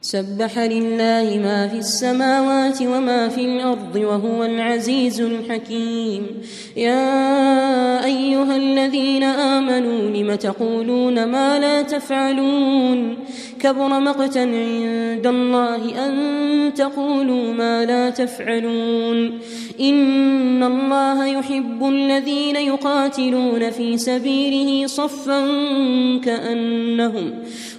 سبح لله ما في السماوات وما في الأرض وهو العزيز الحكيم. يا أيها الذين آمنوا لم تقولون ما لا تفعلون؟ كبر مقتا عند الله أن تقولوا ما لا تفعلون. إن الله يحب الذين يقاتلون في سبيله صفا كأنهم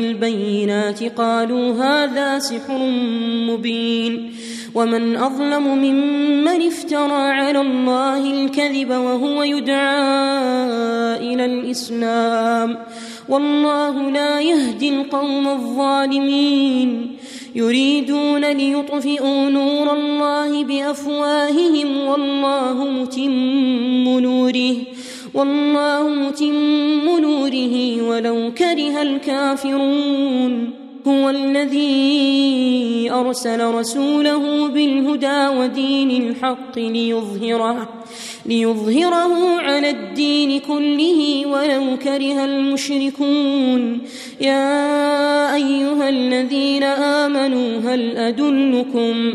بالبينات قالوا هذا سحر مبين ومن أظلم ممن افترى على الله الكذب وهو يدعى إلى الإسلام والله لا يهدي القوم الظالمين يريدون ليطفئوا نور الله بأفواههم والله متم نوره والله متم نوره ولو كره الكافرون. هو الذي أرسل رسوله بالهدى ودين الحق ليظهره ليظهره على الدين كله ولو كره المشركون. يا أيها الذين آمنوا هل أدلكم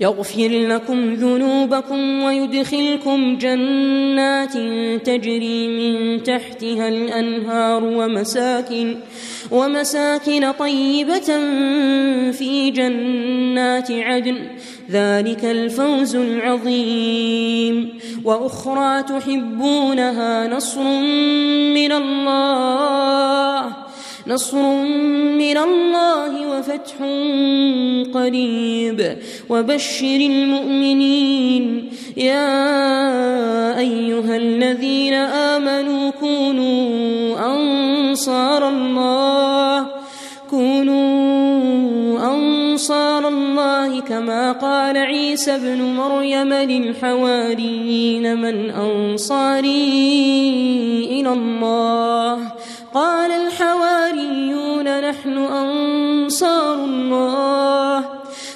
يغفر لكم ذنوبكم ويدخلكم جنات تجري من تحتها الأنهار ومساكن ومساكن طيبة في جنات عدن. ذلك الفوز العظيم. وأخرى تحبونها نصر من الله. نصر من الله وفتح قريب. وبشر المؤمنين. يا أيها الذين آمنوا كونوا أنصار الله. كونوا أنصار الله كما قال عيسى ابن مريم للحواريين من أنصاري إلى الله. قال الحواريون نحن أنصار الله.